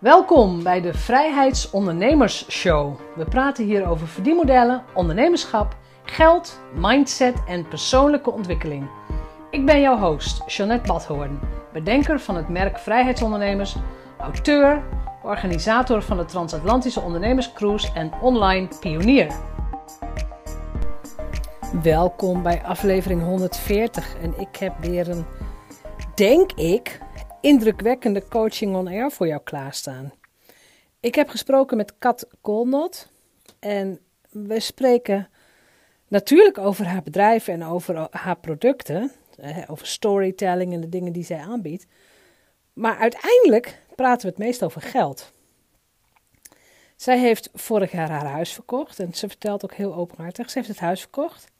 Welkom bij de Vrijheidsondernemers Show. We praten hier over verdienmodellen, ondernemerschap, geld, mindset en persoonlijke ontwikkeling. Ik ben jouw host, Jeanette Badhoorn, bedenker van het merk Vrijheidsondernemers, auteur, organisator van de Transatlantische Ondernemerscruise en online pionier. Welkom bij aflevering 140 en ik heb weer een, denk ik, indrukwekkende coaching on air voor jou klaarstaan. Ik heb gesproken met Kat Kolnot en we spreken natuurlijk over haar bedrijf en over haar producten, over storytelling en de dingen die zij aanbiedt. Maar uiteindelijk praten we het meest over geld. Zij heeft vorig jaar haar huis verkocht en ze vertelt ook heel openhartig. Ze heeft het huis verkocht,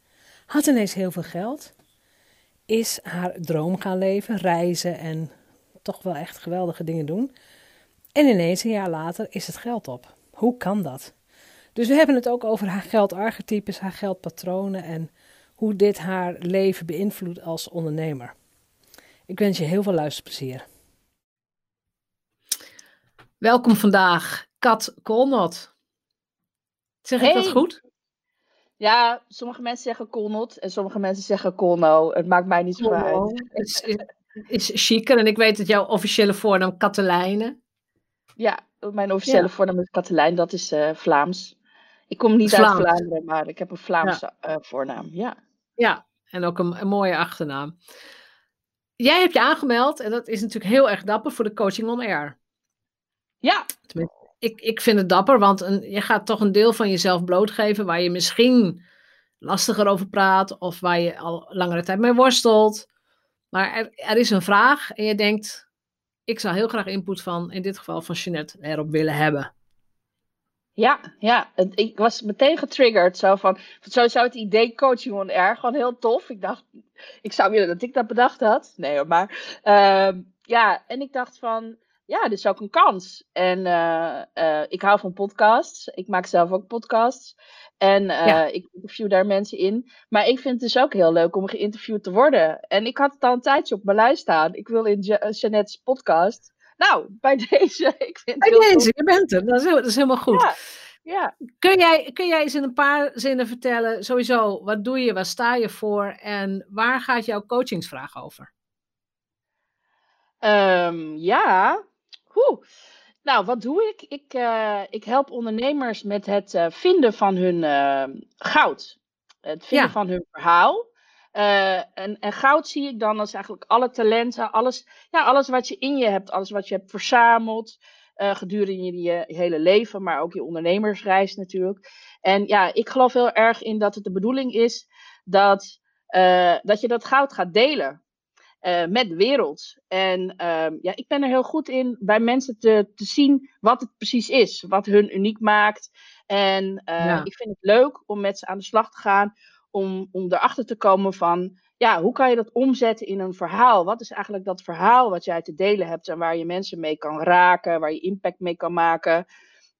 had ineens heel veel geld, is haar droom gaan leven, reizen en toch wel echt geweldige dingen doen. En ineens een jaar later is het geld op. Hoe kan dat? Dus we hebben het ook over haar geldarchetypes, haar geldpatronen en hoe dit haar leven beïnvloedt als ondernemer. Ik wens je heel veel luisterplezier. Welkom vandaag, Kat Kolnot. Zeg ik dat goed? Ja, sommige mensen zeggen Kolnot en sommige mensen zeggen Kolno. Het maakt mij niet zo uit. Is, is chiquer en ik weet dat jouw officiële voornaam Katelijne. Ja, mijn officiële voornaam is Katelijn, dat is uh, Vlaams. Ik kom niet uit Vlaanderen, maar ik heb een Vlaamse ja. uh, voornaam, ja. Ja, en ook een, een, mooie achternaam. Jij hebt je aangemeld en dat is natuurlijk heel erg dapper voor de Coaching on Air. Ja. Tenminste, ik, ik vind het dapper, want een, je gaat toch een deel van jezelf blootgeven waar je misschien lastiger over praat of waar je al langere tijd mee worstelt. Maar er, is een vraag en je denkt, ik zou heel graag input van, in dit geval van Jeanette, erop willen hebben. Ja, ja, ik was meteen getriggerd. Zo van, zo zou het idee coaching on air gewoon heel tof. Ik dacht, ik zou willen dat ik dat bedacht had. Nee hoor, maar uh, ja, en ik dacht van, ja, dit is ook een kans. En uh, uh, ik hou van podcasts. Ik maak zelf ook podcasts. En uh, ja. ik interview daar mensen in. Maar ik vind het dus ook heel leuk om geïnterviewd te worden. En ik had het al een tijdje op mijn lijst staan. Ik wil in Jeanette's podcast. Nou, bij deze. Ik vind bij deze, je bent er. Dat is, dat is helemaal goed. Ja. ja. Kun, jij, kun jij eens in een paar zinnen vertellen, sowieso, wat doe je, waar sta je voor en waar gaat jouw coachingsvraag over? Um, ja, Oeh. Nou, wat doe ik? Ik, uh, ik help ondernemers met het uh, vinden van hun uh, goud. Het vinden ja. van hun verhaal. En, en, goud zie ik dan als eigenlijk alle talenten, alles, ja, alles wat je in je hebt, alles wat je hebt verzameld gedurende je, je hele leven, maar ook je ondernemersreis natuurlijk. En ja, ik geloof heel erg in dat het de bedoeling is dat, dat je dat goud gaat delen. Uh, met de wereld. En uh, ja, ik ben er heel goed in bij mensen te, te zien wat het precies is, wat hun uniek maakt. En uh, ja. ik vind het leuk om met ze aan de slag te gaan, om, om erachter te komen van, ja, hoe kan je dat omzetten in een verhaal? Wat is eigenlijk dat verhaal wat jij te delen hebt en waar je mensen mee kan raken, waar je impact mee kan maken?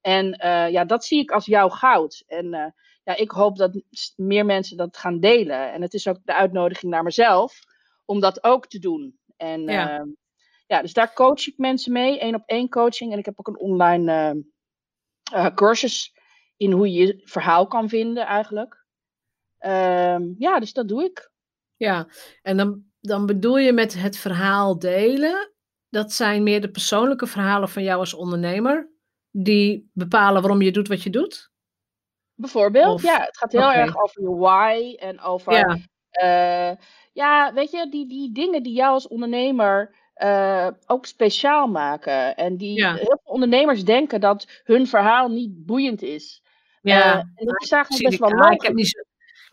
En ja, dat zie ik als jouw goud. En ja, ik hoop dat meer mensen dat gaan delen. En het is ook de uitnodiging naar mezelf om dat ook te doen. En ja. Uh, ja, dus daar coach ik mensen mee, één op één coaching. En ik heb ook een online uh, uh, cursus in hoe je je verhaal kan vinden eigenlijk. Ehm, ja, dus dat doe ik. Ja, en dan, dan bedoel je met het verhaal delen, dat zijn meer de persoonlijke verhalen van jou als ondernemer, die bepalen waarom je doet wat je doet? Bijvoorbeeld, of, ja, het gaat heel okay. erg over je why en over ja ja, weet je, die, die dingen die jou als ondernemer uh, ook speciaal maken. En die ja. heel veel ondernemers denken dat hun verhaal niet boeiend is. Ja, uh, en dat is eigenlijk best wel logisch. Ik heb niet,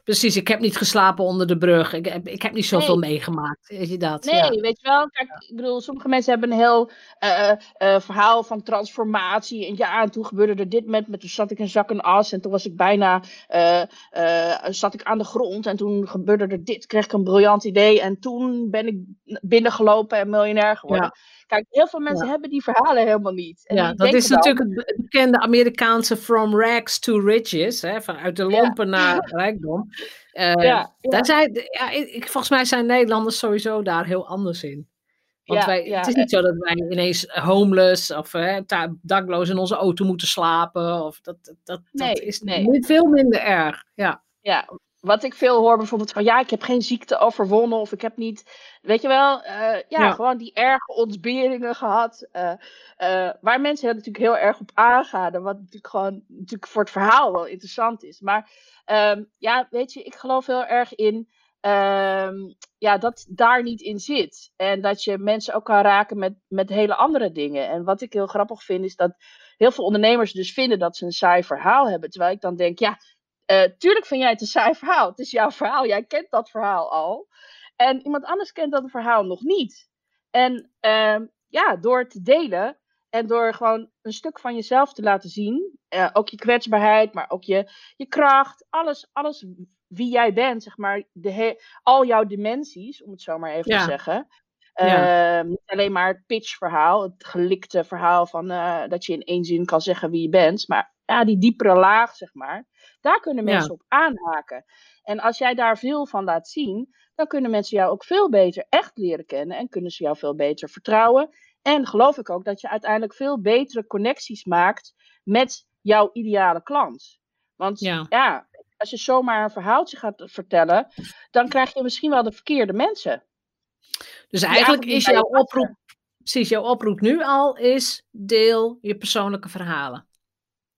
Precies, ik heb niet geslapen onder de brug. Ik heb, ik heb niet zoveel nee. meegemaakt. Weet je dat? Nee, ja. weet je wel. Kijk, ik bedoel, sommige mensen hebben een heel uh, uh, verhaal van transformatie. En ja, en toen gebeurde er dit met, met toen zat ik in zak en as. En toen was ik bijna, zat ik aan de grond. En toen gebeurde er dit, kreeg ik een briljant idee. En toen ben ik binnengelopen en miljonair geworden. Ja. Kijk, heel veel mensen ja. hebben die verhalen helemaal niet. En ja, dat is natuurlijk het bekende Amerikaanse from rags to riches, hè, vanuit de lompen ja. naar rijkdom. Uh, ja, daar zijn, ja, ik, volgens mij zijn Nederlanders sowieso daar heel anders in. Want wij, het is niet zo dat wij ineens homeless of hè, dakloos in onze auto moeten slapen. Of dat, dat, dat, nee, dat is nee. veel minder erg. Ja. Ja, wat ik veel hoor bijvoorbeeld van ja, ik heb geen ziekte overwonnen of ik heb niet, weet je wel, uh, ja, gewoon die erge ontberingen gehad. Uh, uh, waar mensen natuurlijk heel erg op aangaan. Wat natuurlijk gewoon natuurlijk voor het verhaal wel interessant is. Maar um, ja, weet je, ik geloof heel erg in um, ja, dat daar niet in zit. En dat je mensen ook kan raken met, met hele andere dingen. En wat ik heel grappig vind is dat heel veel ondernemers dus vinden dat ze een saai verhaal hebben. Terwijl ik dan denk, ja, uh, tuurlijk vind jij het een saai verhaal. Het is jouw verhaal. Jij kent dat verhaal al. En iemand anders kent dat verhaal nog niet. En uh, ja, door te delen en door gewoon een stuk van jezelf te laten zien, uh, ook je kwetsbaarheid, maar ook je, je kracht, alles, alles wie jij bent, zeg maar, de al jouw dimensies, om het zo maar even te zeggen. Ja. Uh, niet alleen maar het pitchverhaal, het gelikte verhaal van uh, dat je in één zin kan zeggen wie je bent, maar ja, die diepere laag, zeg maar. Daar kunnen mensen op aanhaken. En als jij daar veel van laat zien, dan kunnen mensen jou ook veel beter echt leren kennen en kunnen ze jou veel beter vertrouwen. En geloof ik ook dat je uiteindelijk veel betere connecties maakt met jouw ideale klant. Want ja, ja als je zomaar een verhaaltje gaat vertellen, dan krijg je misschien wel de verkeerde mensen. Dus eigenlijk is jouw oproep, precies, jouw oproep nu al is deel je persoonlijke verhalen.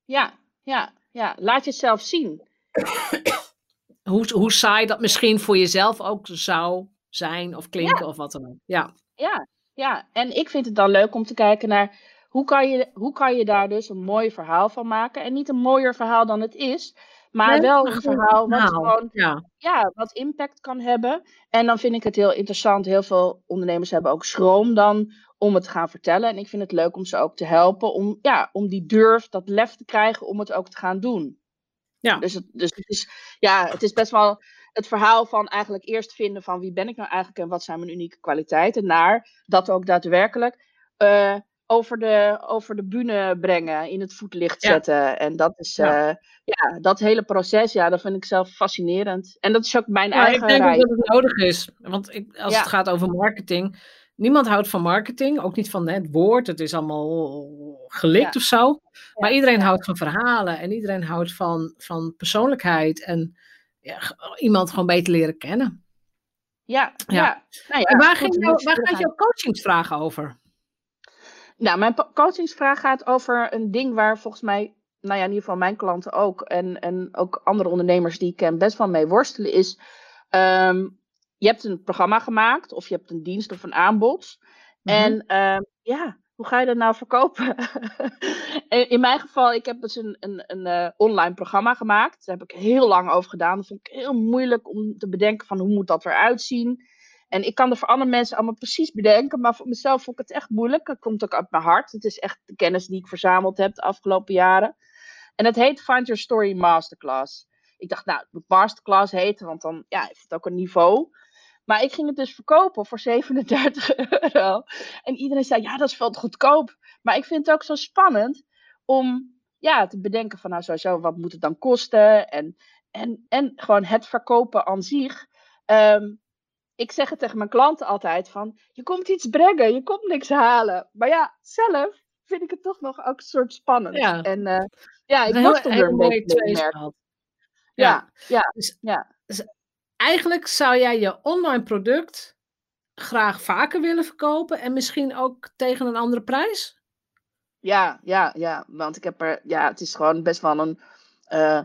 Ja, ja, ja. Laat jezelf zien. hoe, hoe saai dat misschien voor jezelf ook zou zijn of klinken of wat dan ook. Ja. ja, ja. En ik vind het dan leuk om te kijken naar hoe kan je, hoe kan je daar dus een mooi verhaal van maken. En niet een mooier verhaal dan het is, maar wel een verhaal wat gewoon ja. ja. wat impact kan hebben. En dan vind ik het heel interessant. Heel veel ondernemers hebben ook schroom dan om het te gaan vertellen. En ik vind het leuk om ze ook te helpen om, ja, om die durf, dat lef te krijgen om het ook te gaan doen. Ja. Dus, het, dus het, is, ja, het is best wel het verhaal van eigenlijk eerst vinden van wie ben ik nou eigenlijk en wat zijn mijn unieke kwaliteiten. Naar dat ook daadwerkelijk uh, over, de, over de bühne brengen, in het voetlicht zetten. En dat is, ja. Uh, ja. dat hele proces, ja, dat vind ik zelf fascinerend. En dat is ook mijn eigen Ik denk dat het nodig is. Want ik, als het gaat over marketing, niemand houdt van marketing, ook niet van het woord. Het is allemaal gelikt of zo. Maar iedereen houdt van verhalen en iedereen houdt van, van persoonlijkheid en iemand gewoon beter leren kennen. Ja, ja. Nou ja. waar, ging jou, waar gaat jouw coachingsvraag over? Nou, mijn coachingsvraag gaat over een ding waar volgens mij, nou ja, in ieder geval mijn klanten ook en, en ook andere ondernemers die ik ken best wel mee worstelen, is um, je hebt een programma gemaakt of je hebt een dienst of een aanbod. Mhm. En uh, ja, hoe ga je dat nou verkopen? in mijn geval, ik heb dus een, een, een uh, online programma gemaakt. Daar heb ik heel lang over gedaan. Dat vond ik heel moeilijk om te bedenken van hoe moet dat eruit zien. En ik kan er voor andere mensen allemaal precies bedenken, maar voor mezelf vond ik het echt moeilijk. Dat komt ook uit mijn hart. Het is echt de kennis die ik verzameld heb de afgelopen jaren. En het heet Find Your Story Masterclass. Ik dacht, nou, het moet Masterclass heten, want dan ja, heeft het ook een niveau. Maar ik ging het dus verkopen voor 37 euro. En iedereen zei, ja, dat is veel te goedkoop. Maar ik vind het ook zo spannend om ja, te bedenken van, nou, sowieso, wat moet het dan kosten? En, en, en gewoon het verkopen aan zich. Um, ik zeg het tegen mijn klanten altijd van, je komt iets brengen, je komt niks halen. Maar ja, zelf vind ik het toch nog ook een soort spannend. Ja. En uh, ja, ik worstel er een beetje mee. Ja, ja, ja. Dus, ja. Dus eigenlijk zou jij je online product graag vaker willen verkopen en misschien ook tegen een andere prijs? Ja, ja, ja. Want ik heb er, ja, het is gewoon best wel een, uh,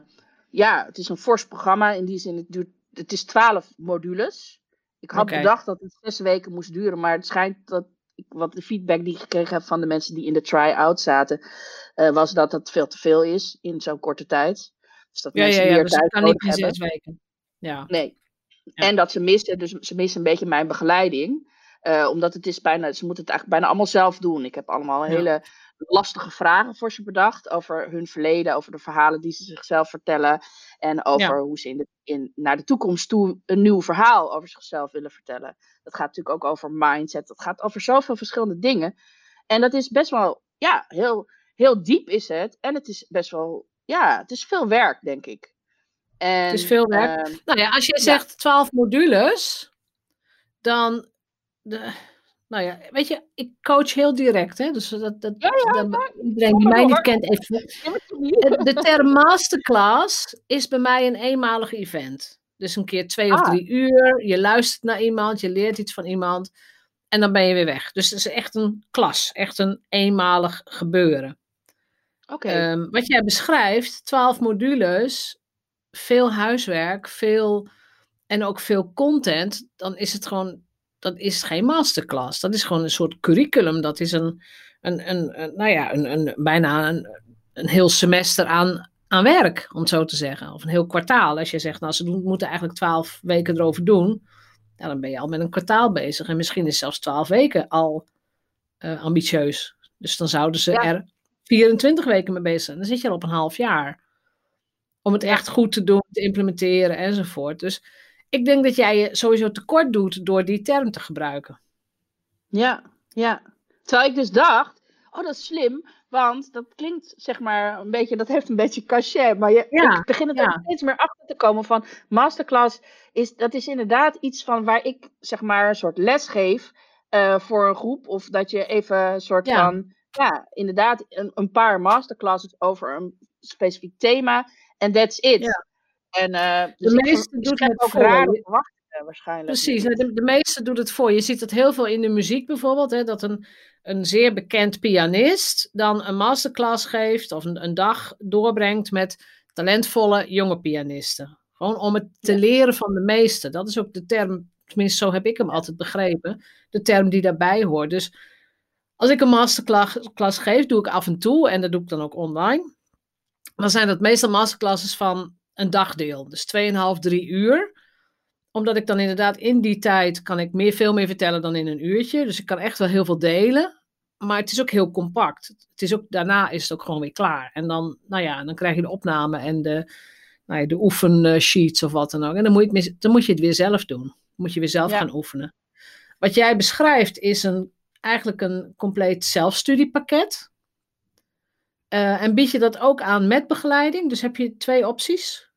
ja, het is een fors programma. In die zin, het duurt, het is twaalf modules. Ik had bedacht dat het zes weken moest duren, maar het schijnt dat ik, wat de feedback die ik gekregen heb van de mensen die in de try-out zaten, uh, was dat dat veel te veel is in zo'n korte tijd. Dus dat ja, mensen ja, ja, meer dus tijd kan niet in zes weken. Ja. Nee. En dat ze missen, dus ze missen een beetje mijn begeleiding. Uh, omdat het is bijna, ze moeten het eigenlijk bijna allemaal zelf doen. Ik heb allemaal hele lastige vragen voor ze bedacht over hun verleden, over de verhalen die ze zichzelf vertellen en over hoe ze in de, in, naar de toekomst toe een nieuw verhaal over zichzelf willen vertellen. Dat gaat natuurlijk ook over mindset, dat gaat over zoveel verschillende dingen. En dat is best wel, ja, heel, heel diep is het. En het is best wel, ja, het is veel werk, denk ik. En, het is veel werk. Uh, nou ja, als je zegt twaalf modules, dan de, nou ja, weet je, ik coach heel direct, hè? Dus dat, dat, Ja, ja, dat- iedereen die mij niet kent, even. Toen- De term masterclass is bij mij een eenmalig event. Dus een keer twee of Ah. drie uur. Je luistert naar iemand, je leert iets van iemand. En dan ben je weer weg. Dus het is echt een klas, echt een eenmalig gebeuren. Oké. Ehm, wat jij beschrijft, 12 modules, veel huiswerk, veel en ook veel content, dan is het gewoon, dat is geen masterclass. Dat is gewoon een soort curriculum. Dat is een, een, een, een nou ja, een, een, bijna een, een heel semester aan, aan werk, om het zo te zeggen. Of een heel kwartaal. Als je zegt, nou, ze doen, moeten eigenlijk 12 weken erover doen, ja, dan ben je al met een kwartaal bezig. En misschien is zelfs 12 weken al eh, ambitieus. Dus dan zouden ze Ja. er 24 weken mee bezig zijn. Dan zit je al op een half jaar. Om het echt goed te doen, te implementeren enzovoort. Dus ik denk dat jij je sowieso tekort doet door die term te gebruiken. Ja, ja. Terwijl ik dus dacht, oh dat is slim, want dat klinkt zeg maar een beetje, dat heeft een beetje cachet, maar je, Ja, ik begin er ja. steeds meer achter te komen van masterclass is, dat is inderdaad iets van waar ik zeg maar een soort les geef eh, voor een groep of dat je even een soort Ja. van, ja inderdaad een, een paar masterclasses over een specifiek thema en that's it. En dus ik meeste doet het ook voor rare verwachtingen waarschijnlijk. Precies, de, de meeste doet het voor. Je ziet het heel veel in de muziek bijvoorbeeld. Hè, dat een, een zeer bekend pianist dan een masterclass geeft of een, een dag doorbrengt met talentvolle jonge pianisten. Gewoon om het te Ja. leren van de meesten. Dat is ook de term, tenminste zo heb ik hem altijd begrepen, de term die daarbij hoort. Dus als ik een masterclass geef, doe ik af en toe, en dat doe ik dan ook online. Dan zijn dat meestal masterclasses van een dagdeel. Dus 2,5, 3 uur omdat ik dan inderdaad in die tijd kan ik meer, veel meer vertellen dan in een uurtje. Dus ik kan echt wel heel veel delen. Maar het is ook heel compact. Het is ook, daarna is het ook gewoon weer klaar. En dan, nou ja, dan krijg je de opname en de, nou ja, de oefensheets of wat dan ook. En dan moet, je het, dan moet je het weer zelf doen. Dan moet je weer zelf Ja. gaan oefenen. Wat jij beschrijft is een, eigenlijk een compleet zelfstudiepakket. Eh, en bied je dat ook aan met begeleiding? Dus heb je twee opties?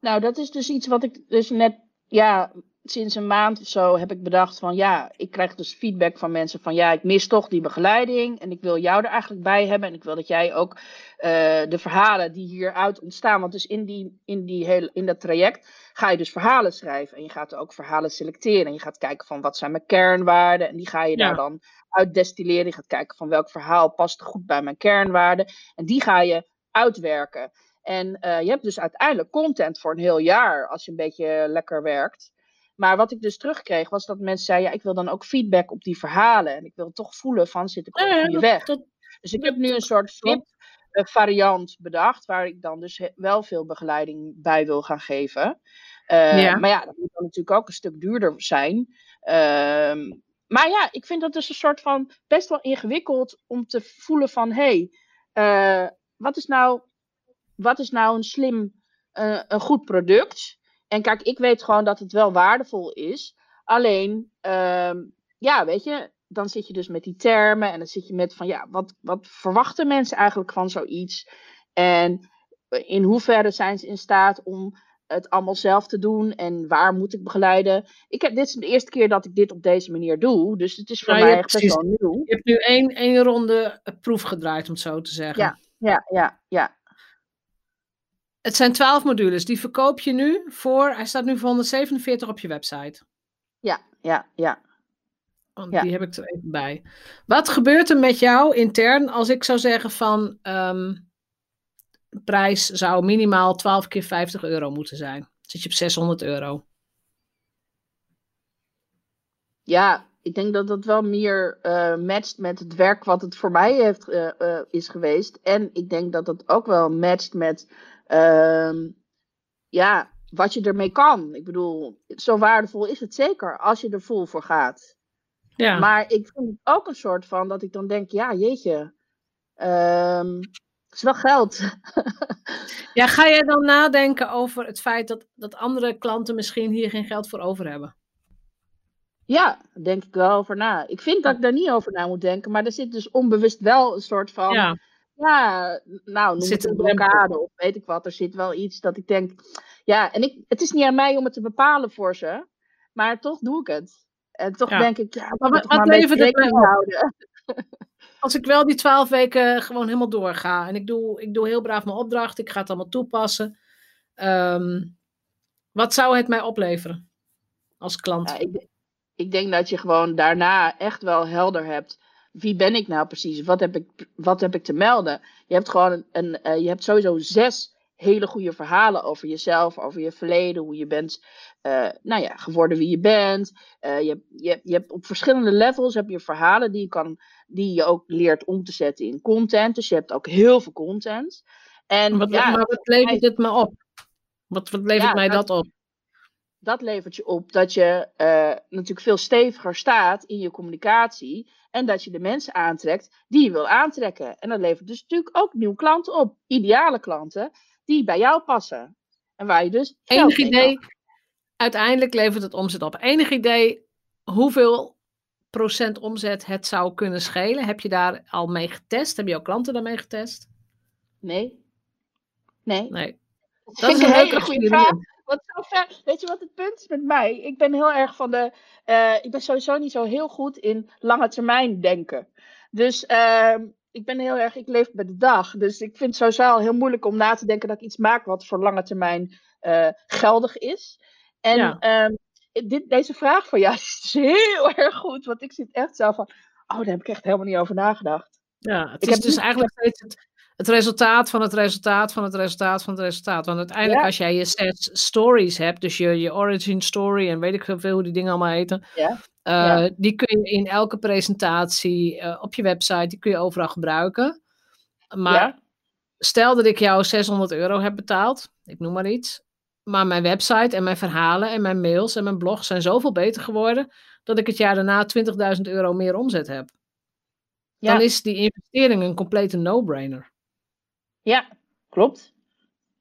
Nou, dat is dus iets wat ik dus net, ja, sinds een maand of zo heb ik bedacht van, ja, ik krijg dus feedback van mensen van, ja, ik mis toch die begeleiding en ik wil jou er eigenlijk bij hebben en ik wil dat jij ook eh, de verhalen die hieruit ontstaan, want dus in, die, in, die hele, in dat traject ga je dus verhalen schrijven en je gaat ook verhalen selecteren en je gaat kijken van, wat zijn mijn kernwaarden en die ga je Ja. daar dan uitdestilleren. Je gaat kijken van, welk verhaal past goed bij mijn kernwaarden en die ga je uitwerken. En eh, je hebt dus uiteindelijk content voor een heel jaar als je een beetje lekker werkt. Maar wat ik dus terugkreeg was dat mensen zeiden: ja, ik wil dan ook feedback op die verhalen. En ik wil toch voelen van zit ik op de Ja, weg. dat- Dus ik heb nu een soort. VIP eh, variant bedacht, waar ik dan dus wel veel begeleiding bij wil gaan geven. Eh, Ja. Maar ja, dat moet dan natuurlijk ook een stuk duurder zijn. Ehm, maar ja, ik vind dat dus een soort van best wel ingewikkeld om te voelen van hé, hey, eh, wat is nou wat is nou een slim, eh, een goed product? En kijk, ik weet gewoon dat het wel waardevol is. Alleen, ehm, ja, weet je, dan zit je dus met die termen en dan zit je met van, ja, wat, wat verwachten mensen eigenlijk van zoiets? En in hoeverre zijn ze in staat om het allemaal zelf te doen en waar moet ik begeleiden? Ik heb, dit is de eerste keer dat ik dit op deze manier doe, dus het is voor mij echt best wel nieuw. Je hebt nu één, één ronde eh, proef gedraaid, om het zo te zeggen. Ja. Ja, ja, ja. Het zijn twaalf modules. Die verkoop je nu voor. Hij staat nu voor 147 op je website. Ja, ja, ja. Want Ja. die heb ik er even bij. Wat gebeurt er met jou intern als ik zou zeggen van. ehm, prijs zou minimaal 12 keer 50 euro moeten zijn? Dan zit je op 600 euro. Ja, ik denk dat dat wel meer eh, matcht met het werk wat het voor mij heeft, eh, is geweest. En ik denk dat het ook wel matcht met ehm, ja, wat je ermee kan. Ik bedoel, zo waardevol is het zeker als je er vol voor gaat. Ja. Maar ik vind het ook een soort van dat ik dan denk, ja, jeetje, het is wel geld. ja, ga jij dan nadenken over het feit dat, dat andere klanten misschien hier geen geld voor over hebben? Ja, daar denk ik wel over na. Ik vind dat ik daar niet over na moet denken, maar er zit dus onbewust wel een soort van. Ja. Ja, nou, noem Zit het een blokkade of weet ik wat. Er zit wel iets dat ik denk, ja, en ik, het is niet aan mij om het te bepalen voor ze, maar toch doe ik het. En toch denk ik, ja, maar wat, wat levert het mij houden. Als ik wel die twaalf weken gewoon helemaal doorga en ik doe, ik doe heel braaf mijn opdracht, ik ga het allemaal toepassen. Ehm, wat zou het mij opleveren als klant? Ik, denk dat je gewoon daarna echt wel helder hebt wie ben ik nou precies? Wat heb ik, wat heb ik te melden? Je hebt gewoon een, een uh, je hebt sowieso zes hele goede verhalen over jezelf, over je verleden, hoe je bent, uh, nou ja, geworden wie je bent. Uh, je, je, je hebt op verschillende levels heb je verhalen die je, kan, die je ook leert om te zetten in content. Dus je hebt ook heel veel content. En, wat, ja, maar wat levert het me op? Wat, wat levert ja, mij dat, dat op? Dat levert je op dat je uh, natuurlijk veel steviger staat in je communicatie. En dat je de mensen aantrekt die je wil aantrekken. En dat levert dus natuurlijk ook nieuwe klanten op. Ideale klanten die bij jou passen. En waar je dus. Enig idee. Uiteindelijk levert het omzet op. Enig idee hoeveel procent omzet het zou kunnen schelen? Heb je daar al mee getest? Heb je jouw klanten daarmee getest? Nee. Nee. Nee. Dat, is een hele goede vraag. Want zover, weet je wat het punt is met mij? Ik ben heel erg van de. Uh, ik ben sowieso niet zo heel goed in lange termijn denken. Dus uh, ik ben heel erg. Ik leef bij de dag. Dus ik vind het sowieso heel moeilijk om na te denken dat ik iets maak wat voor lange termijn uh, geldig is. En ja. um, dit, deze vraag van jou is dus heel erg goed. Want ik zit echt zo van. Oh, daar heb ik echt helemaal niet over nagedacht. Ja, het ik is dus eigenlijk steeds het, het resultaat van het resultaat van het resultaat van het resultaat. Want uiteindelijk, als jij je zes stories hebt, dus je, je origin story en weet ik veel hoe die dingen allemaal heten, ja. Uh, die kun je in elke presentatie uh, op je website, die kun je overal gebruiken. Maar stel dat ik jou 600 euro heb betaald, ik noem maar iets. Maar mijn website en mijn verhalen en mijn mails en mijn blog zijn zoveel beter geworden dat ik het jaar daarna 20.000 euro meer omzet heb. Dan is die investering een complete no-brainer. Ja, klopt.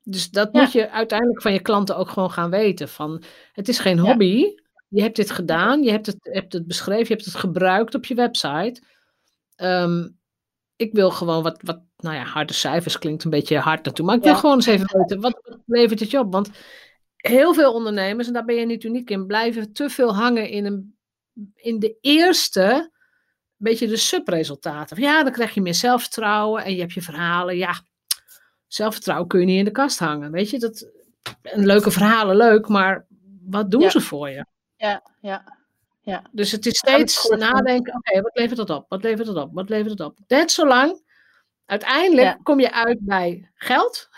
Dus dat moet je uiteindelijk van je klanten ook gewoon gaan weten. Van, het is geen hobby. Je hebt dit gedaan, je hebt het, hebt het beschreven, je hebt het gebruikt op je website. Um, ik wil gewoon wat, wat, nou ja, harde cijfers klinkt een beetje hard naartoe. Maar ik wil gewoon eens even weten, wat, wat levert het je op? Want heel veel ondernemers, en daar ben je niet uniek in, blijven te veel hangen in, een, in de eerste, beetje de subresultaten. Ja, dan krijg je meer zelfvertrouwen en je hebt je verhalen. Ja, zelfvertrouwen kun je niet in de kast hangen. Weet je, dat, een leuke verhalen leuk, maar wat doen ze voor je? Ja, ja. Ja. Dus het is steeds nadenken, oké, wat levert dat op? Wat levert dat op? Wat levert het op? Net zolang, uiteindelijk kom je uit bij geld.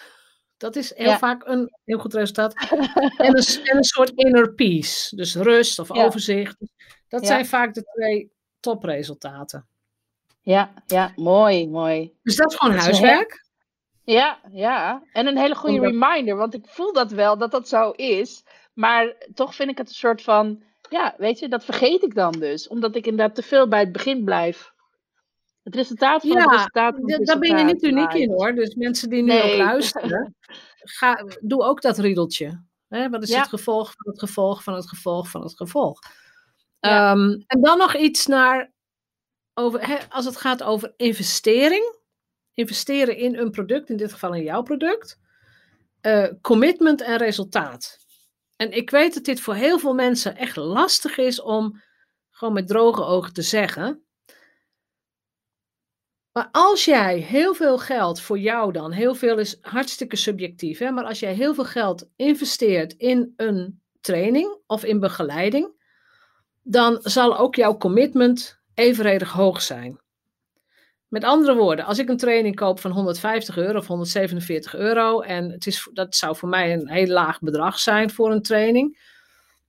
Dat is heel vaak een heel goed resultaat. en, een, en, een, soort inner peace. Dus rust of overzicht. Dat zijn vaak de twee topresultaten. Ja, ja, mooi, mooi. Dus dat is gewoon huiswerk. Ja, ja. En een hele goede reminder, want ik voel dat wel dat dat zo is. Maar toch vind ik het een soort van, ja, weet je, dat vergeet ik dan dus. Omdat ik inderdaad te veel bij het begin blijf. Het resultaat van het resultaat. Ja, daar ben je niet uniek in hoor. Dus mensen die nu ook luisteren, ga, doe ook dat riedeltje. Hè? Wat is het gevolg van het gevolg van het gevolg van het gevolg? Ja. Um, en dan nog iets naar, over, hè, als het gaat over investering investeren in een product, in dit geval in jouw product, uh, commitment en resultaat. En ik weet dat dit voor heel veel mensen echt lastig is om gewoon met droge ogen te zeggen. Maar als jij heel veel geld voor jou dan, heel veel is hartstikke subjectief, hè, maar als jij heel veel geld investeert in een training of in begeleiding, dan zal ook jouw commitment evenredig hoog zijn. Met andere woorden, als ik een training koop van 150 euro of 147 euro, en het is, dat zou voor mij een heel laag bedrag zijn voor een training.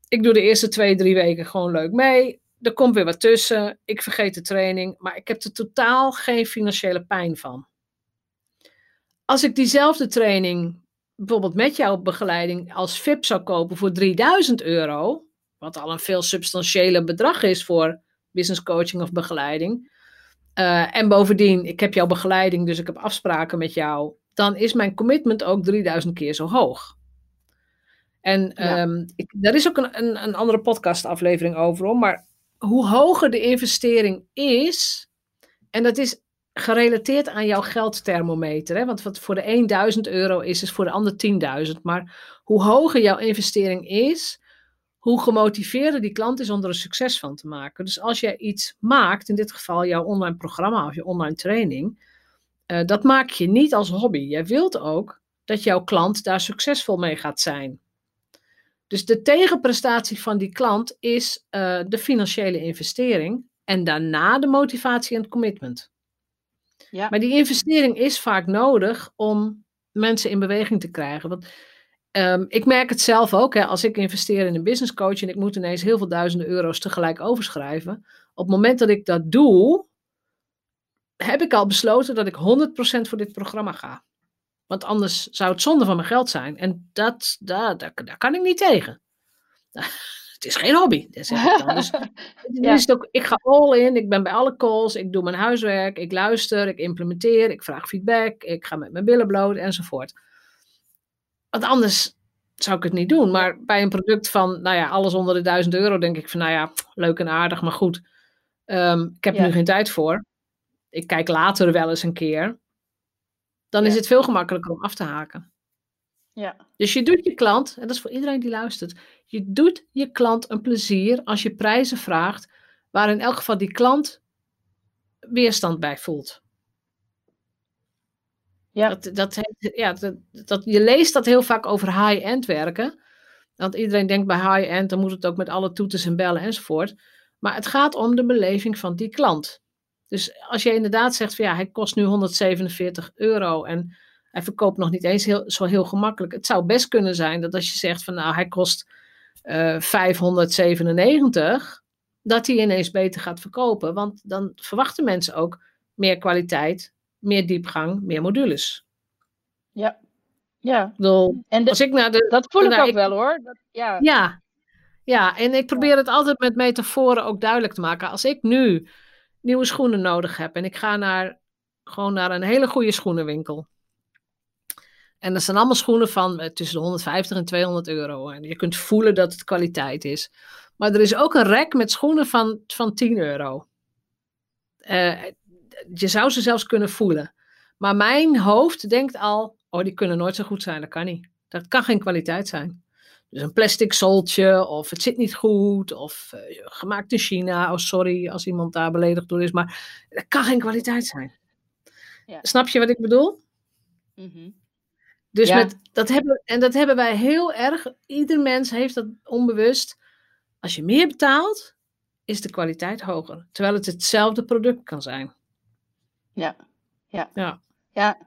Ik doe de eerste twee, drie weken gewoon leuk mee. Er komt weer wat tussen. Ik vergeet de training, maar ik heb er totaal geen financiële pijn van. Als ik diezelfde training bijvoorbeeld met jouw begeleiding als VIP zou kopen voor 3000 euro, wat al een veel substantiëler bedrag is voor business coaching of begeleiding, uh, en bovendien, ik heb jouw begeleiding, dus ik heb afspraken met jou. Dan is mijn commitment ook 3000 keer zo hoog. En ja. um, ik, daar is ook een, een, een andere podcastaflevering over om. Maar hoe hoger de investering is, en dat is gerelateerd aan jouw geldthermometer. Hè? Want wat voor de 1000 euro is, is voor de ander 10.000. Maar hoe hoger jouw investering is, hoe gemotiveerder die klant is om er een succes van te maken. Dus als jij iets maakt, in dit geval jouw online programma of je online training, uh, dat maak je niet als hobby. Jij wilt ook dat jouw klant daar succesvol mee gaat zijn. Dus de tegenprestatie van die klant is uh, de financiële investering en daarna de motivatie en het commitment. Ja. Maar die investering is vaak nodig om mensen in beweging te krijgen. Want um, ik merk het zelf ook, hè, als ik investeer in een business coach en ik moet ineens heel veel duizenden euro's tegelijk overschrijven. Op het moment dat ik dat doe, heb ik al besloten dat ik 100% voor dit programma ga. Want anders zou het zonde van mijn geld zijn. En dat, daar, daar, daar kan ik niet tegen. Het is geen hobby. Dat zeg ik dan. Dus, ja. is het ook, ik ga all in. Ik ben bij alle calls. Ik doe mijn huiswerk. Ik luister. Ik implementeer. Ik vraag feedback. Ik ga met mijn billen bloot enzovoort. Want anders zou ik het niet doen. Maar bij een product van, nou ja, alles onder de 1000 euro, denk ik van, nou ja, leuk en aardig, maar goed. Um, ik heb er nu geen tijd voor. Ik kijk later wel eens een keer dan is het veel gemakkelijker om af te haken. Ja. Dus je doet je klant, en dat is voor iedereen die luistert, je doet je klant een plezier als je prijzen vraagt waar in elk geval die klant weerstand bij voelt. Ja. Dat, ja, dat, dat, je leest dat heel vaak over high-end werken. Want iedereen denkt bij high-end, dan moet het ook met alle toeters en bellen enzovoort. Maar het gaat om de beleving van die klant. Dus als je inderdaad zegt van ja, hij kost nu 147 euro en hij verkoopt nog niet eens heel, zo heel gemakkelijk. Het zou best kunnen zijn dat als je zegt van nou, hij kost uh, eh, 597, dat hij ineens beter gaat verkopen. Want dan verwachten mensen ook meer kwaliteit, meer diepgang, meer modules. Ja, ja. Bedoel, en als ik naar de, dat voel ik ook wel hoor. Dat, ja. ja. Ja, en ik probeer het altijd met metaforen ook duidelijk te maken. Als ik nu nieuwe schoenen nodig heb en ik ga naar, gewoon naar een hele goede schoenenwinkel. En dat zijn allemaal schoenen van eh, tussen de 150 en 200 euro. En je kunt voelen dat het kwaliteit is. Maar er is ook een rek met schoenen van, van 10 euro. Uh, je zou ze zelfs kunnen voelen. Maar mijn hoofd denkt al: oh, die kunnen nooit zo goed zijn. Dat kan niet. Dat kan geen kwaliteit zijn. Dus een plastic soltje, of het zit niet goed, of uh, gemaakt in China. Oh, sorry als iemand daar beledigd door is, maar dat kan geen kwaliteit zijn. Ja. Snap je wat ik bedoel? Mhm. Dus met, dat hebben, en dat hebben wij heel erg. Ieder mens heeft dat onbewust. Als je meer betaalt, is de kwaliteit hoger. Terwijl het hetzelfde product kan zijn. Ja, ja. ja. ja.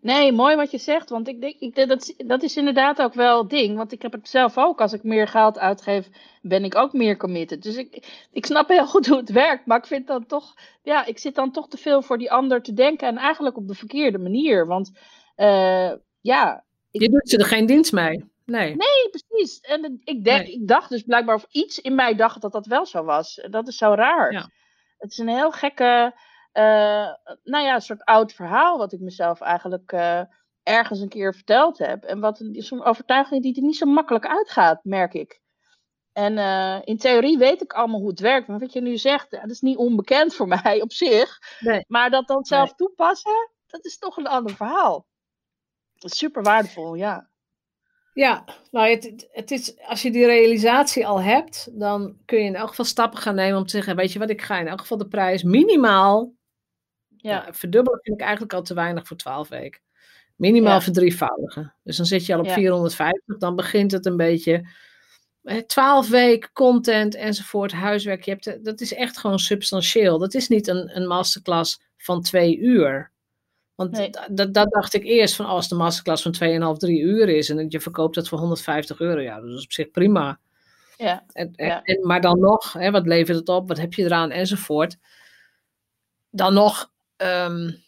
Nee, mooi wat je zegt. Want ik denk, ik, dat, dat is inderdaad ook wel het ding. Want ik heb het zelf ook. Als ik meer geld uitgeef, ben ik ook meer committed. Dus ik, ik snap heel goed hoe het werkt. Maar ik vind dan toch. Ja, ik zit dan toch te veel voor die ander te denken. En eigenlijk op de verkeerde manier. Want uh, ja. Ik, je doet ze er geen dienst mee. Nee. Nee, precies. En ik, denk, ik dacht dus blijkbaar of iets in mij dacht dat dat wel zo was. Dat is zo raar. Ja. Het is een heel gekke uh, nou ja, een soort oud verhaal wat ik mezelf eigenlijk uh, ergens een keer verteld heb. En wat een overtuiging die er niet zo makkelijk uitgaat, merk ik. En uh, in theorie weet ik allemaal hoe het werkt. Maar wat je nu zegt, dat is niet onbekend voor mij op zich. Nee. Maar dat dan zelf toepassen, dat is toch een ander verhaal. Dat is super waardevol, ja. Ja, nou, het, het is, als je die realisatie al hebt, dan kun je in elk geval stappen gaan nemen om te zeggen: Weet je wat, ik ga in elk geval de prijs minimaal ja. verdubbelen vind ik eigenlijk al te weinig voor 12 weken. Minimaal ja. verdrievoudigen. Dus dan zit je al op 450, dan begint het een beetje. 12 weken content enzovoort, huiswerk. Je hebt, dat is echt gewoon substantieel. Dat is niet een, een masterclass van twee uur. Want dat, dat dacht ik eerst van oh, als de masterclass van 2,5, 3 uur is en je verkoopt dat voor 150 euro, ja, dat is op zich prima. Ja. En, en, maar dan nog, hè, wat levert het op, wat heb je eraan enzovoort. Dan nog um,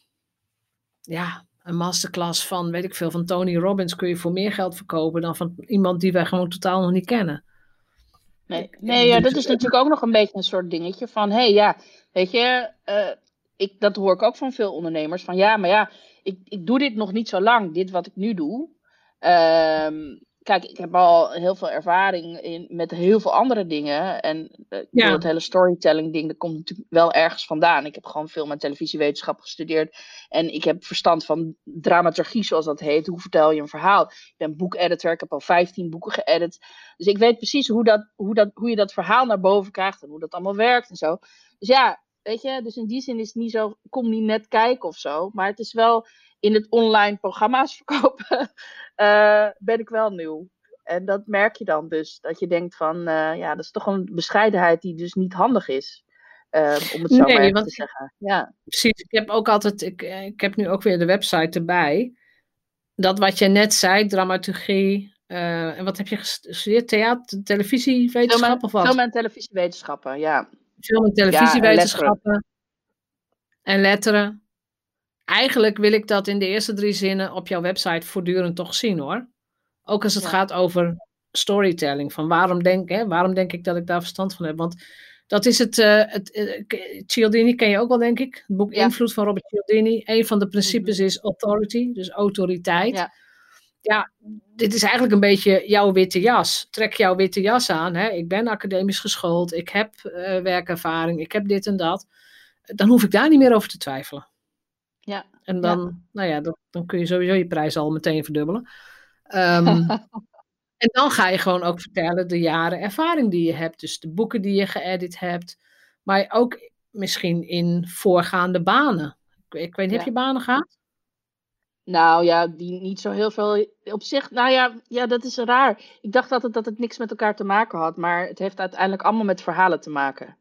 ja, een masterclass van, weet ik veel, van Tony Robbins kun je voor meer geld verkopen dan van iemand die wij gewoon totaal nog niet kennen. Nee, nee ja, dat is natuurlijk ook nog een beetje een soort dingetje van, hé hey, ja, weet je, uh, ik, dat hoor ik ook van veel ondernemers, van ja, maar ja, ik, ik doe dit nog niet zo lang, dit wat ik nu doe. Um, kijk, ik heb al heel veel ervaring in, met heel veel andere dingen. En uh, ja. het hele storytelling ding, dat komt natuurlijk wel ergens vandaan. Ik heb gewoon veel met televisiewetenschap gestudeerd. En ik heb verstand van dramaturgie, zoals dat heet. Hoe vertel je een verhaal? Ik ben boekeditor, ik heb al 15 boeken geëdit. Dus ik weet precies hoe, dat, hoe, dat, hoe je dat verhaal naar boven krijgt en hoe dat allemaal werkt en zo. Dus ja, weet je, dus in die zin is het niet zo, kom niet net kijken of zo. Maar het is wel in het online programma's verkopen, uh, ben ik wel nieuw. En dat merk je dan dus. Dat je denkt van, uh, ja, dat is toch een bescheidenheid die dus niet handig is. Uh, om het zo nee, maar te zeggen. Ja. Precies, ik heb ook altijd, ik, ik heb nu ook weer de website erbij. Dat wat je net zei, dramaturgie. en wat heb je gestudeerd? Theater, televisiewetenschap of wat? Film en televisiewetenschappen, ja. Film en televisiewetenschappen. Ja, en, en letteren eigenlijk wil ik dat in de eerste drie zinnen op jouw website voortdurend toch zien hoor. Ook als het gaat over storytelling. Van waarom denk, hè, waarom denk ik dat ik daar verstand van heb? Want dat is het. Uh, het uh, Cialdini ken je ook wel, denk ik. Het boek Invloed van Robert Cialdini. Een van de principes mhm. is authority, dus autoriteit. Ja. Ja. dit is eigenlijk een beetje jouw witte jas. Trek jouw witte jas aan. Hè? Ik ben academisch geschoold, ik heb uh, werkervaring, ik heb dit en dat. Dan hoef ik daar niet meer over te twijfelen. Ja. En dan, nou ja, dan, dan kun je sowieso je prijs al meteen verdubbelen. Um, en dan ga je gewoon ook vertellen de jaren ervaring die je hebt. Dus de boeken die je geëdit hebt. Maar ook misschien in voorgaande banen. Ik, ik weet niet, heb je banen gehad? Nou ja, die niet zo heel veel op zich. Nou ja, ja, dat is raar. Ik dacht altijd dat het niks met elkaar te maken had. Maar het heeft uiteindelijk allemaal met verhalen te maken.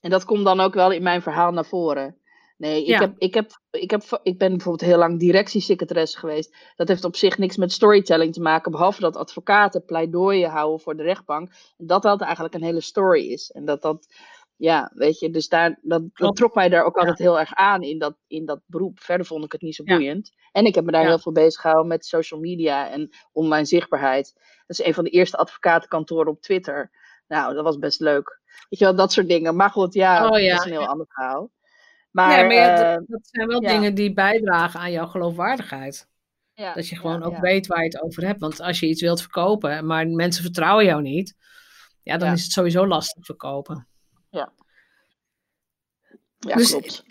En dat komt dan ook wel in mijn verhaal naar voren. Nee, ik, heb, ik, heb, ik, heb, ik ben bijvoorbeeld heel lang directiesecretaresse geweest. Dat heeft op zich niks met storytelling te maken, behalve dat advocaten pleidooien houden voor de rechtbank. En dat dat eigenlijk een hele story is. En dat dat, ja, weet je, dus daar, dat, dat trok mij daar ook altijd heel erg aan in dat, in dat beroep. Verder vond ik het niet zo boeiend. En ik heb me daar heel veel bezig gehouden met social media en online zichtbaarheid. Dat is een van de eerste advocatenkantoren op Twitter. Nou, dat was best leuk. Weet je wel, dat soort dingen. Maar goed, ja, oh, dat is een heel ander verhaal. Maar, nee, maar dat, eh, zijn wel dingen die bijdragen aan jouw geloofwaardigheid. Ja, dat je gewoon ook weet waar je het over hebt. Want als je iets wilt verkopen, maar mensen vertrouwen jou niet, ja, dan is het sowieso lastig verkopen. Ja. Ja, dus, klopt.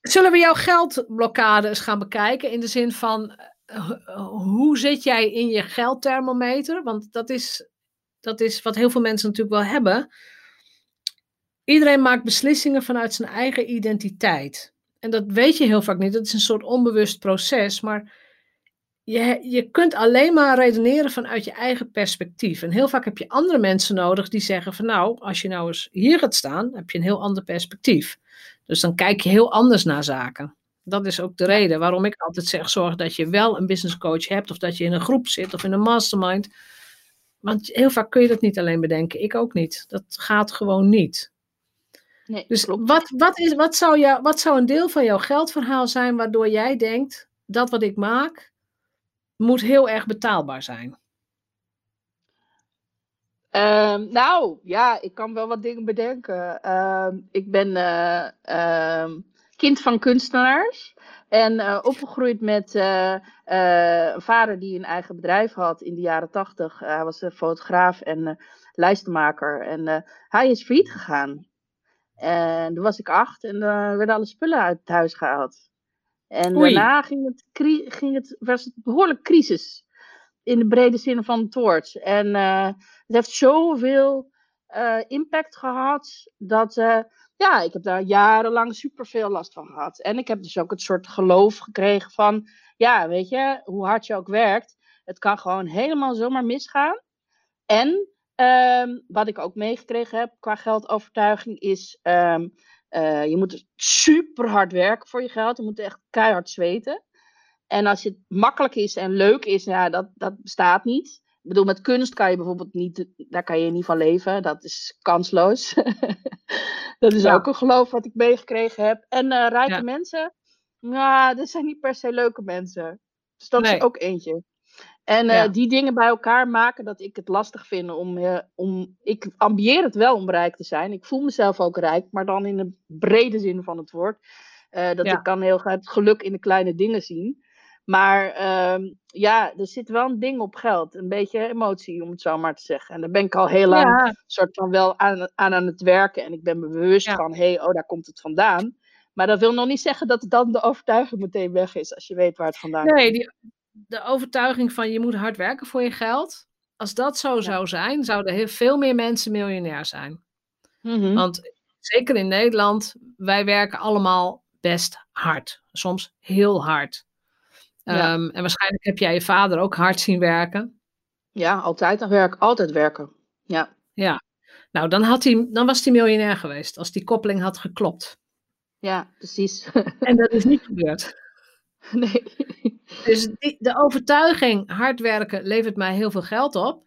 Zullen we jouw geldblokkade eens gaan bekijken? In de zin van, eh, hoe zit jij in je geldthermometer? Want dat is, dat is wat heel veel mensen natuurlijk wel hebben. Iedereen maakt beslissingen vanuit zijn eigen identiteit. En dat weet je heel vaak niet. Dat is een soort onbewust proces. Maar je, je kunt alleen maar redeneren vanuit je eigen perspectief. En heel vaak heb je andere mensen nodig die zeggen van nou, als je nou eens hier gaat staan, heb je een heel ander perspectief. Dus dan kijk je heel anders naar zaken. Dat is ook de reden waarom ik altijd zeg: zorg dat je wel een business coach hebt, of dat je in een groep zit of in een mastermind. Want heel vaak kun je dat niet alleen bedenken. Ik ook niet. Dat gaat gewoon niet. Nee, dus wat, wat, is, wat, zou jou, wat zou een deel van jouw geldverhaal zijn waardoor jij denkt, dat wat ik maak, moet heel erg betaalbaar zijn? Um, nou, ja, ik kan wel wat dingen bedenken. Um, ik ben uh, um, kind van kunstenaars. En uh, opgegroeid met uh, een vader die een eigen bedrijf had in de jaren tachtig. hij was een fotograaf en lijstenmaker. En hij is failliet gegaan. En toen was ik acht en werden alle spullen uit het huis gehaald. En daarna ging het, ging het, was het behoorlijk crisis. In de brede zin van het woord. En uh, het heeft zoveel uh, impact gehad. Dat uh, ja, ik heb daar jarenlang superveel last van gehad. En ik heb dus ook het soort geloof gekregen van. Ja, weet je, hoe hard je ook werkt. Het kan gewoon helemaal zomaar misgaan. En Um, wat ik ook meegekregen heb qua geldovertuiging is, um, uh, je moet super hard werken voor je geld. Je moet echt keihard zweten. En als het makkelijk is en leuk is, ja, dat, dat bestaat niet. Ik bedoel, met kunst kan je bijvoorbeeld niet, daar kan je niet van leven. Dat is kansloos. dat is ook een geloof wat ik meegekregen heb. En uh, rijke mensen, nou, dat zijn niet per se leuke mensen. Dus dat is ook eentje. En uh, die dingen bij elkaar maken dat ik het lastig vind om, uh, om. Ik ambieer het wel om rijk te zijn. Ik voel mezelf ook rijk, maar dan in de brede zin van het woord. Uh, dat ik kan heel het geluk in de kleine dingen zien. Maar ehm, ja, er zit wel een ding op geld. Een beetje emotie, om het zo maar te zeggen. En daar ben ik al heel lang soort van wel aan, aan, aan het werken. En ik ben me bewust van, hé, hey, oh, daar komt het vandaan. Maar dat wil nog niet zeggen dat dan de overtuiging meteen weg is, als je weet waar het vandaan komt. Nee, de overtuiging van je moet hard werken voor je geld. Als dat zo zou zijn, zouden heel veel meer mensen miljonair zijn. Mhm. Want zeker in Nederland, wij werken allemaal best hard. Soms heel hard. Ehm, en waarschijnlijk heb jij je vader ook hard zien werken. Ja, altijd aan werk, altijd werken. Ja. Ja. Nou, dan, had hij, dan was hij miljonair geweest als die koppeling had geklopt. Ja, precies. En dat is niet gebeurd. Nee. Dus die, de overtuiging hard werken levert mij heel veel geld op,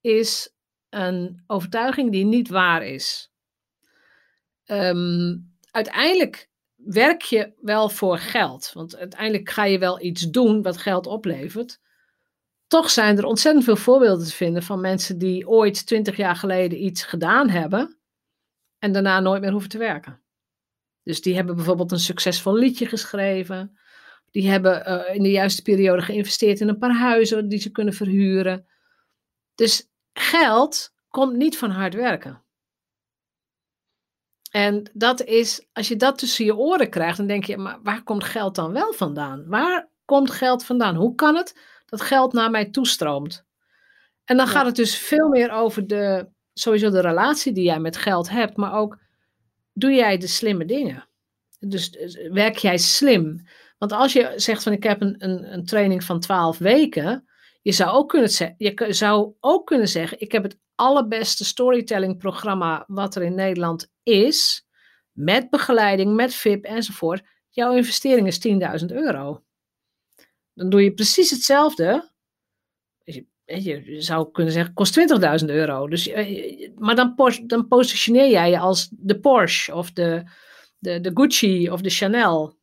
is een overtuiging die niet waar is. Um, uiteindelijk werk je wel voor geld. Want uiteindelijk ga je wel iets doen wat geld oplevert. Toch zijn er ontzettend veel voorbeelden te vinden van mensen die ooit twintig jaar geleden iets gedaan hebben en daarna nooit meer hoeven te werken. Dus die hebben bijvoorbeeld een succesvol liedje geschreven. Die hebben uh, in de juiste periode geïnvesteerd in een paar huizen die ze kunnen verhuren. Dus geld komt niet van hard werken. En dat is, als je dat tussen je oren krijgt, dan denk je, maar waar komt geld dan wel vandaan? Waar komt geld vandaan? Hoe kan het dat geld naar mij toestroomt? En dan gaat het dus veel meer over de, sowieso de relatie die jij met geld hebt, maar ook, doe jij de slimme dingen? Dus, dus werk jij slim? Want als je zegt van ik heb een, een, een training van 12 weken, je zou, ook kunnen zeggen, je zou ook kunnen zeggen, ik heb het allerbeste storytelling programma wat er in Nederland is, met begeleiding, met VIP enzovoort, jouw investering is 10.000 euro. Dan doe je precies hetzelfde. Je, zou kunnen zeggen, kost 20.000 euro. Dus, eh, maar dan, dan positioneer jij je als de Porsche of de, de, de Gucci of de Chanel.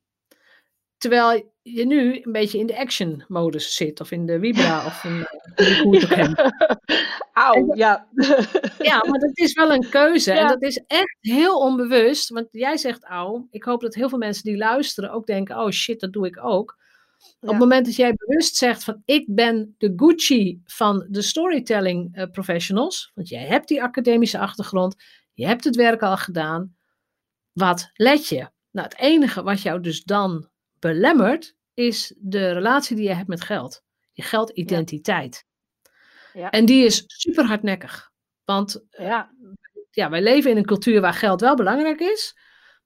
Terwijl je nu een beetje in de action modus zit. Of in de Vibra of in, de Auw, ja. ja, maar dat is wel een keuze. En dat is echt heel onbewust. Want jij zegt auw. Ik hoop dat heel veel mensen die luisteren ook denken, oh shit, dat doe ik ook. Op het moment dat jij bewust zegt van ik ben de Gucci van de storytelling uh, professionals. Want jij hebt die academische achtergrond. Je hebt het werk al gedaan. Wat let je? Nou, het enige wat jou dus dan belemmert, is de relatie die je hebt met geld. Je geldidentiteit. Ja. Ja. En die is super hardnekkig. Want ja. ja, wij leven in een cultuur waar geld wel belangrijk is,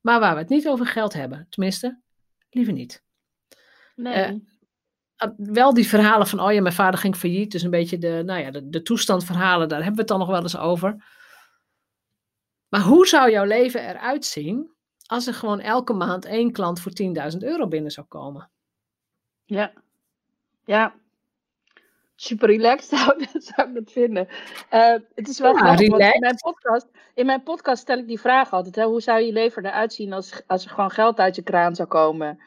maar waar we het niet over geld hebben. Tenminste, liever niet. Nee. Uh, wel die verhalen van, oh ja, mijn vader ging failliet. Dus een beetje de, nou ja, de, de toestandverhalen, daar hebben we het dan nog wel eens over. Maar hoe zou jouw leven eruit zien als er gewoon elke maand één klant voor 10.000 euro binnen zou komen? Ja, ja. Super relaxed zou, zou ik dat vinden. Uh, het is wel ja, in mijn, podcast, in mijn podcast stel ik die vraag altijd. Hè, hoe zou je leven eruit zien als, als er gewoon geld uit je kraan zou komen?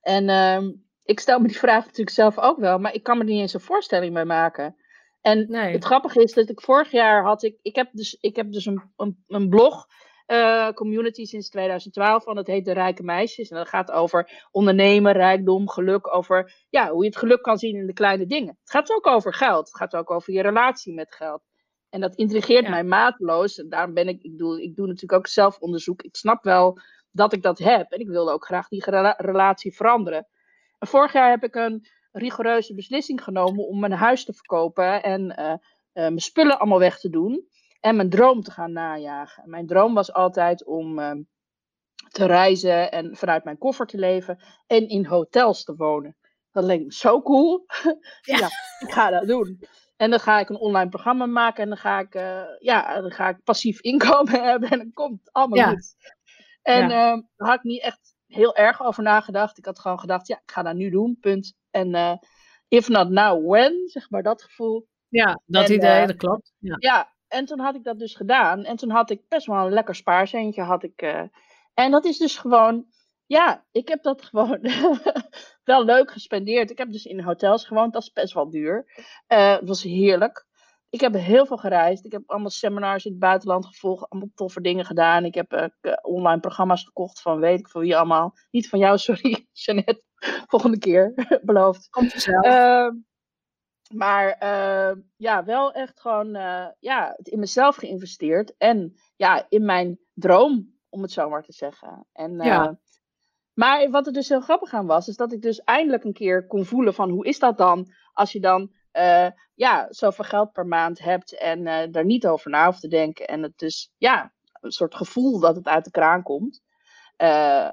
En uh, ik stel me die vraag natuurlijk zelf ook wel, maar ik kan me er niet eens een voorstelling bij maken. En nee. het grappige is dat ik vorig jaar had, ik, ik heb dus, ik heb dus een, een, een blog uh, community sinds 2012. Want het heet De Rijke Meisjes. En dat gaat over ondernemen, rijkdom, geluk. Over ja, hoe je het geluk kan zien in de kleine dingen. Het gaat ook over geld. Het gaat ook over je relatie met geld. En dat intrigeert mij mateloos. En daarom ben ik, ik doe, ik doe natuurlijk ook zelfonderzoek. Ik snap wel dat ik dat heb. En ik wilde ook graag die relatie veranderen. En vorig jaar heb ik een rigoureuze beslissing genomen om mijn huis te verkopen en uh, uh, mijn spullen allemaal weg te doen en mijn droom te gaan najagen. Mijn droom was altijd om ehm, te reizen en vanuit mijn koffer te leven en in hotels te wonen. Dat leek me zo cool. Ja. ik ga dat doen. En dan ga ik een online programma maken en dan ga ik, uh, ja, dan ga ik passief inkomen hebben en dan komt het allemaal ja. goed. En ja. uh, daar had ik niet echt heel erg over nagedacht. Ik had gewoon gedacht, ja, ik ga dat nu doen, punt. En uh, if not now, when, zeg maar dat gevoel. Ja, dat en, idee, dat klopt. Ja. En toen had ik dat dus gedaan. En toen had ik best wel een lekker spaarcentje. Had ik, uh, en dat is dus gewoon, ja, ik heb dat gewoon wel leuk gespendeerd. Ik heb dus in hotels gewoond, dat is best wel duur. Uh, het was heerlijk. Ik heb heel veel gereisd. Ik heb allemaal seminars in het buitenland gevolgd. Allemaal toffe dingen gedaan. Ik heb uh, online programma's gekocht van weet ik van wie allemaal. Niet van jou, sorry, Jeannette. Volgende keer, beloofd. Komt vanzelf. Maar ehm, ja, wel echt gewoon eh, ja, in mezelf geïnvesteerd. En ja, in mijn droom, om het zo maar te zeggen. En, Ja. eh, maar wat er dus heel grappig aan was, is dat ik dus eindelijk een keer kon voelen van hoe is dat dan als je dan eh, ja, zoveel geld per maand hebt en eh, daar niet over na hoeft te denken. En het dus ja, een soort gevoel dat het uit de kraan komt. Eh,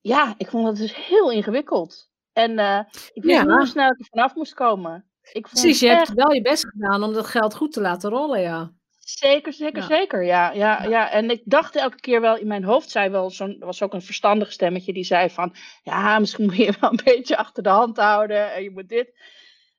ja, ik vond het dus heel ingewikkeld. En eh, ik wist Ja. niet hoe snel ik er vanaf moest komen. Ik vond Precies, je echt hebt wel je best gedaan om dat geld goed te laten rollen, ja. Zeker, zeker, Ja. zeker. Ja, ja, ja. En ik dacht elke keer wel in mijn hoofd, zei wel zo'n, er was ook een verstandig stemmetje die zei van, ja, misschien moet je wel een beetje achter de hand houden en je moet dit.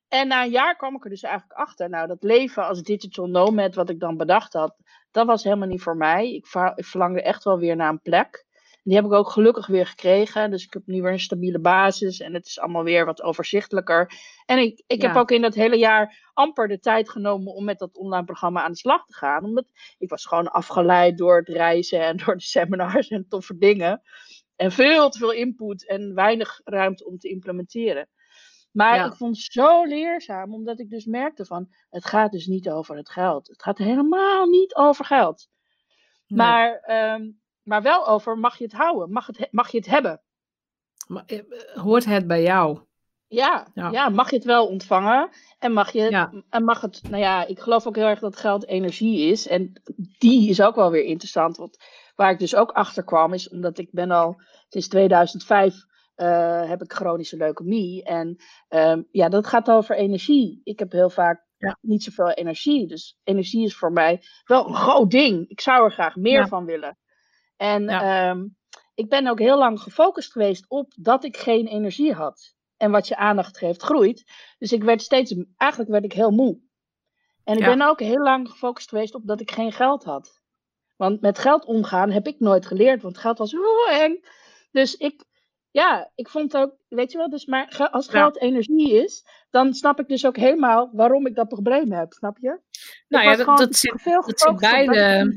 En na een jaar kwam ik er dus eigenlijk achter, nou, dat leven als digital nomad, wat ik dan bedacht had, dat was helemaal niet voor mij. Ik verlangde echt wel weer naar een plek. Die heb ik ook gelukkig weer gekregen. Dus ik heb nu weer een stabiele basis. En het is allemaal weer wat overzichtelijker. En ik, ik heb ook in dat hele jaar amper de tijd genomen om met dat online programma aan de slag te gaan. Omdat ik was gewoon afgeleid door het reizen en door de seminars en toffe dingen. En veel te veel input en weinig ruimte om te implementeren. Maar Ja. ik vond het zo leerzaam, omdat ik dus merkte van, het gaat dus niet over het geld. Het gaat helemaal niet over geld. Nee. Maar, ehm, maar wel over, mag je het houden? Mag, het, he- mag je het hebben? Maar, eh, hoort het bij jou? Ja, Ja. ja. mag je het wel ontvangen? En mag, je, Ja. en mag het, nou ja, ik geloof ook heel erg dat geld energie is. En die is ook wel weer interessant. Want waar ik dus ook achter kwam, is omdat ik ben al sinds 2005 eh, heb ik chronische leukemie. En ehm, ja, dat gaat over energie. Ik heb heel vaak Ja. niet zoveel energie. Dus energie is voor mij wel een groot ding. Ik zou er graag meer van willen. En Ja. ehm, ik ben ook heel lang gefocust geweest op dat ik geen energie had. En wat je aandacht geeft, groeit. Dus ik werd steeds, eigenlijk werd ik heel moe. En ik Ja. ben ook heel lang gefocust geweest op dat ik geen geld had. Want met geld omgaan heb ik nooit geleerd, want geld was heel eng. Dus ik, ja, ik vond ook, weet je wel, dus maar als Ja. geld energie is, dan snap ik dus ook helemaal waarom ik dat probleem heb, snap je? Nou ik ja, dat, dat zit, veel dat zit beide.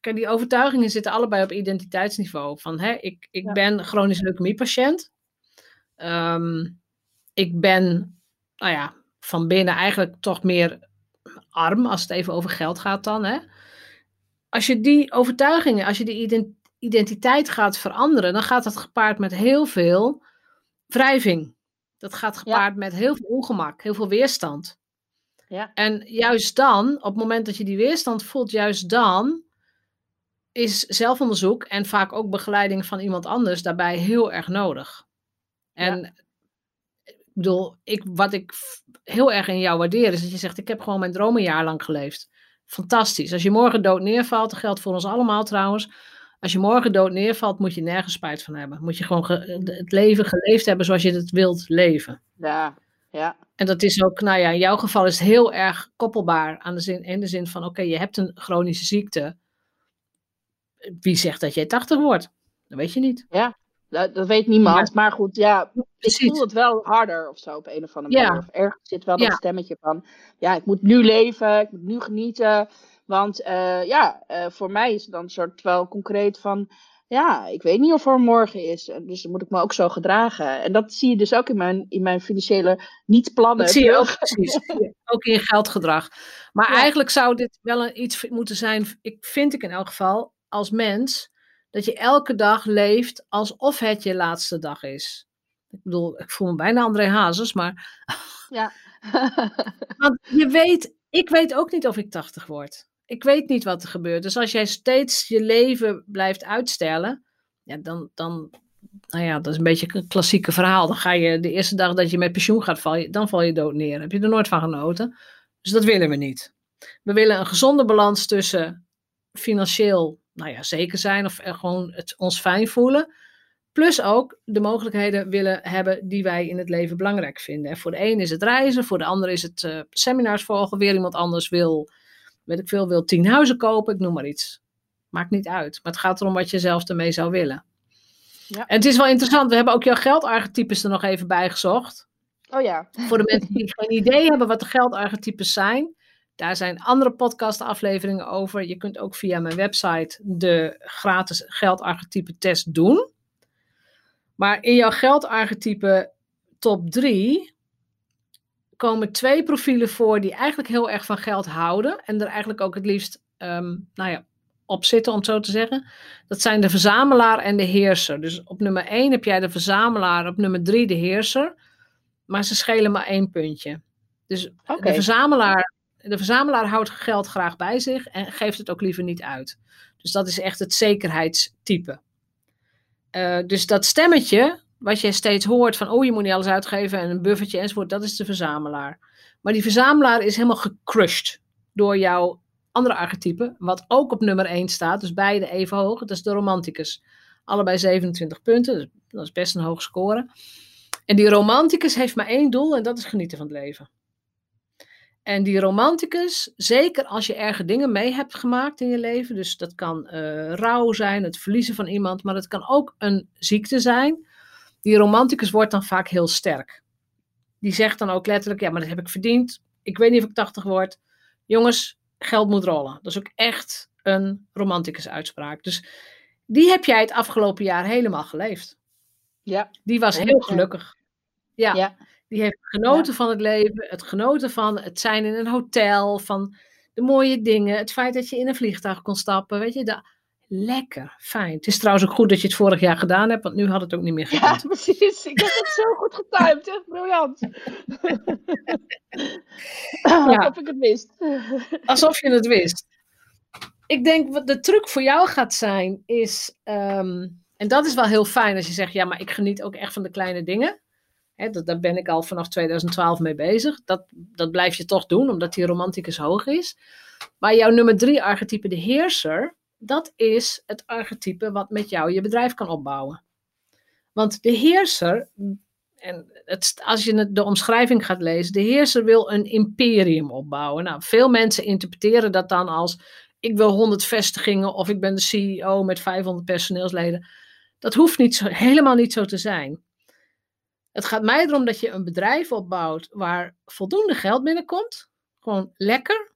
Die overtuigingen zitten allebei op identiteitsniveau. Van, hè, ik, ik Ja. ben chronisch leukemiepatiënt. Ehm ik ben, nou ja, van binnen eigenlijk toch meer arm, als het even over geld gaat dan. Hè. Als je die overtuigingen, als je die ident- identiteit gaat veranderen, dan gaat dat gepaard met heel veel wrijving. Dat gaat gepaard met heel veel ongemak, heel veel weerstand. Ja. En juist dan, op het moment dat je die weerstand voelt, juist dan is zelfonderzoek en vaak ook begeleiding van iemand anders daarbij heel erg nodig. En ik bedoel, ik, wat ik heel erg in jou waardeer is dat je zegt, ik heb gewoon mijn droom een jaar lang geleefd. Fantastisch. Als je morgen dood neervalt, dat geldt voor ons allemaal trouwens. Als je morgen dood neervalt, moet je nergens spijt van hebben. Moet je gewoon ge- het leven geleefd hebben zoals je het wilt leven. Ja, ja, En dat is ook, nou ja, in jouw geval is het heel erg koppelbaar aan de zin, in de zin van, oké, je hebt een chronische ziekte. Wie zegt dat jij 80 wordt? Dat weet je niet. dat, dat weet niemand. Maar goed, ja, ik voel het wel harder of zo op een of andere Ja. manier. Of ergens zit wel dat Ja. stemmetje van, ja, ik moet nu leven, ik moet nu genieten. Want eh, ja, eh, voor mij is het dan een soort wel concreet van, ja, ik weet niet of er morgen is. En Dus dan moet ik me ook zo gedragen. En dat zie je dus ook in mijn, in mijn financiële niet-plannen. Dat zie je ook precies. Ook in je geldgedrag. Maar Ja. eigenlijk zou dit wel een, iets moeten zijn, ik vind ik in elk geval, als mens, dat je elke dag leeft alsof het je laatste dag is. Ik bedoel, ik voel me bijna André Hazes, maar Ja. Want je weet, ik weet ook niet of ik 80 word. Ik weet niet wat er gebeurt. Dus als jij steeds je leven blijft uitstellen, ja, dan, dan, nou ja, dat is een beetje een klassieke verhaal. Dan ga je de eerste dag dat je met pensioen gaat, val je, dan val je dood neer. Heb je er nooit van genoten? Dus dat willen we niet. We willen een gezonde balans tussen financieel, nou ja, zeker zijn of gewoon het ons fijn voelen. Plus ook de mogelijkheden willen hebben die wij in het leven belangrijk vinden. En voor de een is het reizen, voor de ander is het eh, seminars volgen. Weer iemand anders wil, weet ik veel, wil tien huizen kopen, ik noem maar iets. Maakt niet uit. Maar het gaat erom wat je zelf ermee zou willen. Ja. En het is wel interessant, we hebben ook jouw geldarchetypes er nog even bij gezocht. Oh ja. Voor de mensen die geen idee hebben wat de geldarchetypes zijn. Daar zijn andere podcastafleveringen over. Je kunt ook via mijn website de gratis geldarchetype test doen. Maar in jouw geldarchetype top 3 komen twee profielen voor die eigenlijk heel erg van geld houden. En er eigenlijk ook het liefst, ehm, nou ja, op zitten, om het zo te zeggen. Dat zijn de verzamelaar en de heerser. Dus op nummer 1 heb jij de verzamelaar, op nummer 3 de heerser. Maar ze schelen maar één puntje. Dus de, verzamelaar, de verzamelaar houdt geld graag bij zich en geeft het ook liever niet uit. Dus dat is echt het zekerheidstype. Uh, dus dat stemmetje, wat je steeds hoort van, oh je moet niet alles uitgeven en een buffertje enzovoort, dat is de verzamelaar. Maar die verzamelaar is helemaal gecrushed door jouw andere archetype, wat ook op nummer 1 staat, dus beide even hoog, dat is de romanticus. Allebei 27 punten, dus dat is best een hoog score. En die romanticus heeft maar één doel en dat is genieten van het leven. En die romanticus, zeker als je erge dingen mee hebt gemaakt in je leven, dus dat kan uh, rouw zijn, het verliezen van iemand, maar het kan ook een ziekte zijn. Die romanticus wordt dan vaak heel sterk. Die zegt dan ook letterlijk, ja, maar dat heb ik verdiend. Ik weet niet of ik 80 word. Jongens, geld moet rollen. Dat is ook echt een romanticus uitspraak. Dus die heb jij het afgelopen jaar helemaal geleefd. Ja. Die was heel gelukkig. Ja. ja. Die heeft genoten van het leven, het genoten van het zijn in een hotel, van de mooie dingen, het feit dat je in een vliegtuig kon stappen, weet je, dat, lekker, fijn. Het is trouwens ook goed dat je het vorig jaar gedaan hebt, want nu had het ook niet meer gekund. Ja, precies. Ik heb het zo goed getimed, echt briljant. ja. Alsof ik het wist. Alsof je het wist. Ik denk wat de truc voor jou gaat zijn, is, ehm, en dat is wel heel fijn als je zegt, ja, maar ik geniet ook echt van de kleine dingen. Dat, daar ben ik al vanaf 2012 mee bezig. Dat, dat blijf je toch doen, omdat die romanticus hoog is. Maar jouw nummer drie archetype, de heerser, dat is het archetype wat met jou je bedrijf kan opbouwen. Want de heerser, en het, als je de omschrijving gaat lezen, de heerser wil een imperium opbouwen. Nou, veel mensen interpreteren dat dan als ik wil 100 vestigingen of ik ben de CEO met 500 personeelsleden. Dat hoeft niet zo, helemaal niet zo te zijn. Het gaat mij erom dat je een bedrijf opbouwt waar voldoende geld binnenkomt. Gewoon lekker.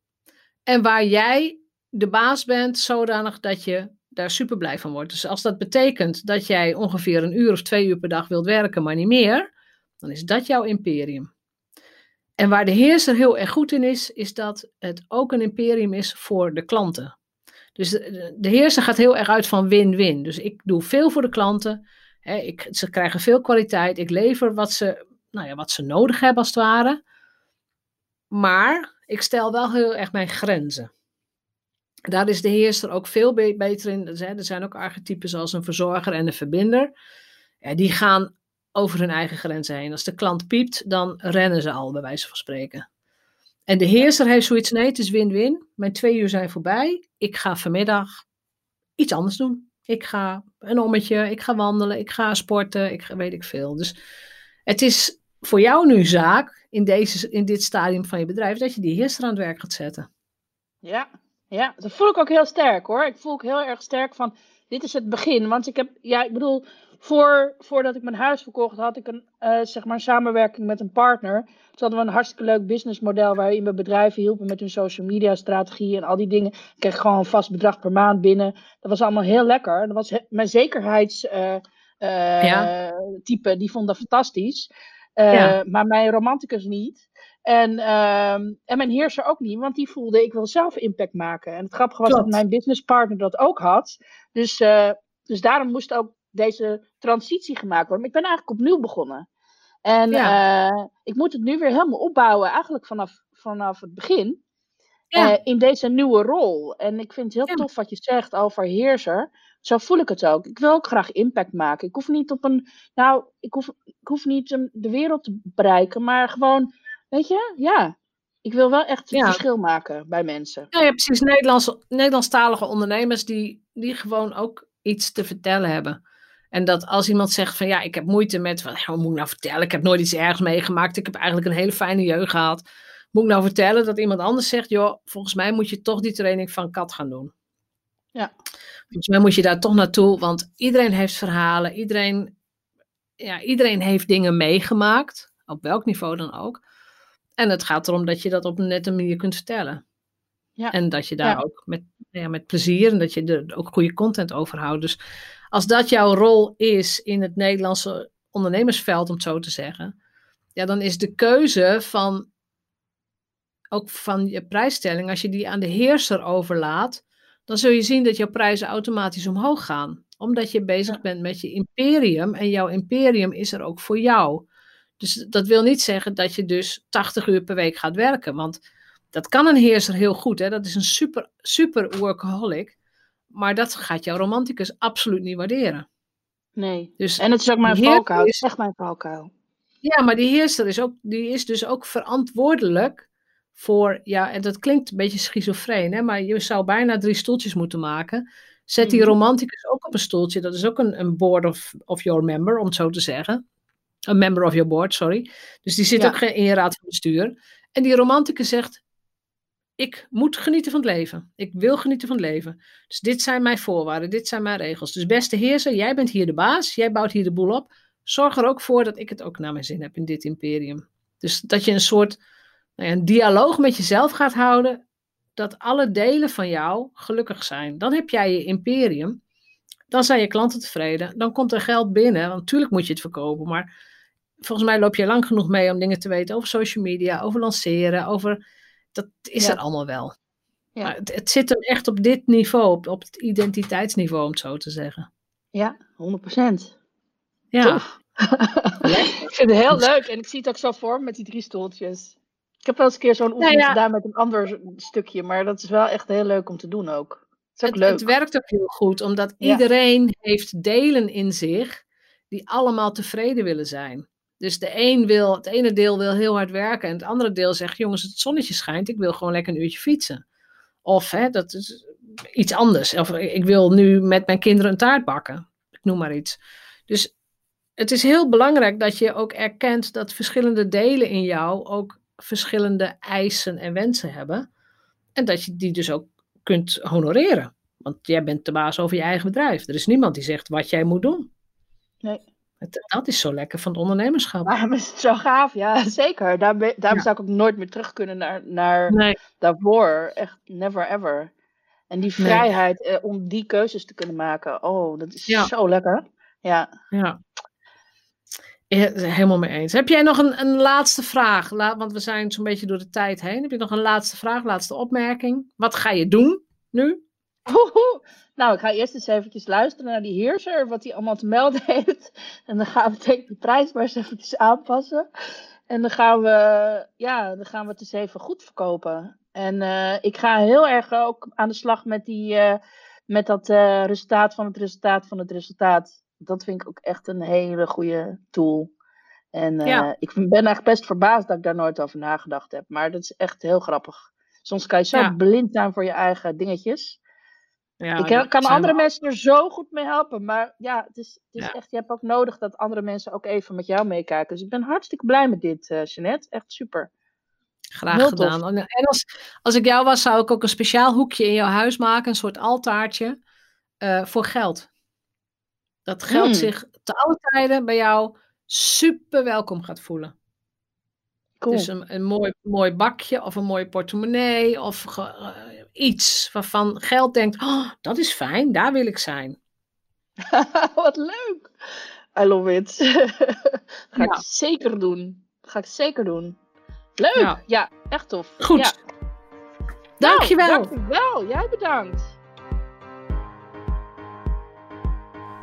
En waar jij de baas bent zodanig dat je daar super blij van wordt. Dus als dat betekent dat jij ongeveer een uur of twee uur per dag wilt werken, maar niet meer, dan is dat jouw imperium. En waar de heerser heel erg goed in is, is dat het ook een imperium is voor de klanten. Dus de, de heerser gaat heel erg uit van win-win. Dus ik doe veel voor de klanten. Ik, ze krijgen veel kwaliteit. Ik lever wat ze, nou ja, wat ze nodig hebben als het ware. Maar ik stel wel heel erg mijn grenzen. Daar is de heerser ook veel beter in. Er zijn ook archetypen zoals een verzorger en een verbinder. Die gaan over hun eigen grenzen heen. Als de klant piept, dan rennen ze al, bij wijze van spreken. En de heerser heeft zoiets, nee, het is win-win. Mijn twee uur zijn voorbij. Ik ga vanmiddag iets anders doen. Ik ga een ommetje, ik ga wandelen, ik ga sporten, ik weet ik veel. Dus het is voor jou nu zaak, in, deze, in dit stadium van je bedrijf, dat je die heerser aan het werk gaat zetten. Ja, ja, dat voel ik ook heel sterk hoor. Ik voel ook heel erg sterk van, dit is het begin. Want ik heb, ja, ik bedoel, voor, voordat ik mijn huis verkocht, had ik een, uh, zeg maar, samenwerking met een partner. Toen hadden we een hartstikke leuk businessmodel waarin we bedrijven hielpen met hun social media strategie en al die dingen. Ik kreeg gewoon een vast bedrag per maand binnen. Dat was allemaal heel lekker. Dat was mijn zekerheidstype, uh, uh, die vond dat fantastisch. Ja. Maar mijn romanticus niet. En, uh, en mijn heerser ook niet, want die voelde ik wil zelf impact maken. En het grappige was dat mijn businesspartner dat ook had. Dus, dus daarom moest ook deze transitie gemaakt worden. Maar ik ben eigenlijk opnieuw begonnen. En ja. uh, ik moet het nu weer helemaal opbouwen, eigenlijk vanaf, vanaf het begin. Ja. Uh, in deze nieuwe rol. En ik vind het heel tof wat je zegt over heerser. Zo voel ik het ook. Ik wil ook graag impact maken. Ik hoef niet op een. Nou, ik hoef, ik hoef niet de wereld te bereiken, maar gewoon Weet je? Ja. Ik wil wel echt een verschil maken bij mensen. Ja, ja precies. Nederlands, Nederlandstalige ondernemers die, die gewoon ook iets te vertellen hebben. En dat als iemand zegt van ja, ik heb moeite met, wat, moet ik nou vertellen? Ik heb nooit iets ergs meegemaakt. Ik heb eigenlijk een hele fijne jeugd gehad. Moet ik nou vertellen dat iemand anders zegt, joh, volgens mij moet je toch die training van kat gaan doen. Ja. Volgens mij moet je daar toch naartoe, want iedereen heeft verhalen. Iedereen, ja, iedereen heeft dingen meegemaakt, op welk niveau dan ook. En het gaat erom dat je dat op een nette manier kunt vertellen. Ja. En dat je daar ook met, ja, met plezier en dat je er ook goede content over houdt. Dus als dat jouw rol is in het Nederlandse ondernemersveld, om het zo te zeggen, ja, dan is de keuze van ook van je prijsstelling, als je die aan de heerser overlaat, dan zul je zien dat jouw prijzen automatisch omhoog gaan. Omdat je bezig bent met je imperium en jouw imperium is er ook voor jou. Dus dat wil niet zeggen dat je dus 80 uur per week gaat werken. Want dat kan een heerser heel goed. Hè? Dat is een super, super workaholic. Maar dat gaat jouw romanticus absoluut niet waarderen. Nee. Dus en het is ook mijn valkuil. Is echt mijn valkuil. Ja, maar die heerser is, ook, die is dus ook verantwoordelijk voor, ja, en dat klinkt een beetje schizofreen, hè, maar je zou bijna drie stoeltjes moeten maken. Zet die mhm. romanticus ook op een stoeltje. Dat is ook een, een board of, of your member, om het zo te zeggen. Een member of your board, sorry. Dus die zit ook in je raad van bestuur. En die romanticus zegt, ik moet genieten van het leven. Ik wil genieten van het leven. Dus dit zijn mijn voorwaarden, dit zijn mijn regels. Dus beste heerser, jij bent hier de baas, jij bouwt hier de boel op. Zorg er ook voor dat ik het ook naar mijn zin heb in dit imperium. Dus dat je een soort nou ja, een dialoog met jezelf gaat houden, dat alle delen van jou gelukkig zijn. Dan heb jij je imperium. Dan zijn je klanten tevreden. Dan komt er geld binnen. Want natuurlijk moet je het verkopen. Maar volgens mij loop je lang genoeg mee om dingen te weten over social media, over lanceren, over. Dat is er allemaal wel. Ja. Maar het, het, zit er echt op dit niveau, op, op het identiteitsniveau, om het zo te zeggen. Ja, 100%. Ja. ik vind het heel leuk en ik zie het ook zo voor met die drie stoeltjes. Ik heb wel eens een keer zo'n nou oefening gedaan met een ander stukje, maar dat is wel echt heel leuk om te doen ook. Het, is ook leuk. het werkt ook heel goed, omdat iedereen heeft delen in zich die allemaal tevreden willen zijn. Dus de een wil, het ene deel wil heel hard werken en het andere deel zegt, jongens, het zonnetje schijnt, ik wil gewoon lekker een uurtje fietsen. Of hè, dat is iets anders. Of ik wil nu met mijn kinderen een taart bakken. Ik noem maar iets. Dus het is heel belangrijk dat je ook erkent dat verschillende delen in jou ook verschillende eisen en wensen hebben. En dat je die dus ook kunt honoreren. Want jij bent de baas over je eigen bedrijf. Er is niemand die zegt wat jij moet doen. Nee. Dat is zo lekker van het ondernemerschap. Maar het is zo gaaf, ja, zeker. Daar, daarom zou ik ook nooit meer terug kunnen naar, naar daarvoor. Echt never ever. En die vrijheid eh, om die keuzes te kunnen maken. Oh, dat is zo lekker. Ja. ja. Helemaal mee eens. Heb jij nog een, een laatste vraag? want we zijn zo'n beetje door de tijd heen. Heb je nog een laatste vraag, laatste opmerking? Wat ga je doen nu? Nou, ik ga eerst eens eventjes luisteren naar die heerser, wat hij allemaal te melden heeft. En dan gaan we denk de prijs maar eens eventjes aanpassen. En dan gaan we, ja, dan gaan we het eens even goed verkopen. En uh, ik ga heel erg ook aan de slag met, die, uh, met dat uh, resultaat van het resultaat van het resultaat dat vind ik ook echt een hele goede tool. En ik ben eigenlijk best verbaasd dat ik daar nooit over nagedacht heb. Maar dat is echt heel grappig. Soms kan je zo blind zijn voor je eigen dingetjes. Ja, ik kan andere mensen er zo goed mee helpen. Maar ja, het is, het is echt, je hebt ook nodig dat andere mensen ook even met jou meekijken. Dus ik ben hartstikke blij met dit, uh, Jeanette. Echt super. Graag gedaan. En als, als ik jou was, zou ik ook een speciaal hoekje in jouw huis maken. Een soort altaartje uh, voor geld. Dat geld hmm. zich te alle tijden bij jou super welkom gaat voelen. Cool. Dus een, een mooi, mooi bakje of een mooie portemonnee of uh, iets waarvan geld denkt, oh, dat is fijn, daar wil ik zijn. Wat leuk. I love it. ga ik zeker doen. ga ik zeker doen. Leuk. Ja, echt tof. Goed. Ja. Dankjewel. Nou, dankjewel. Jij bedankt.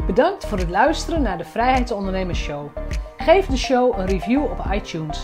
Bedankt voor het luisteren naar de Vrijheidsondernemers Show. Geef de show een review op iTunes.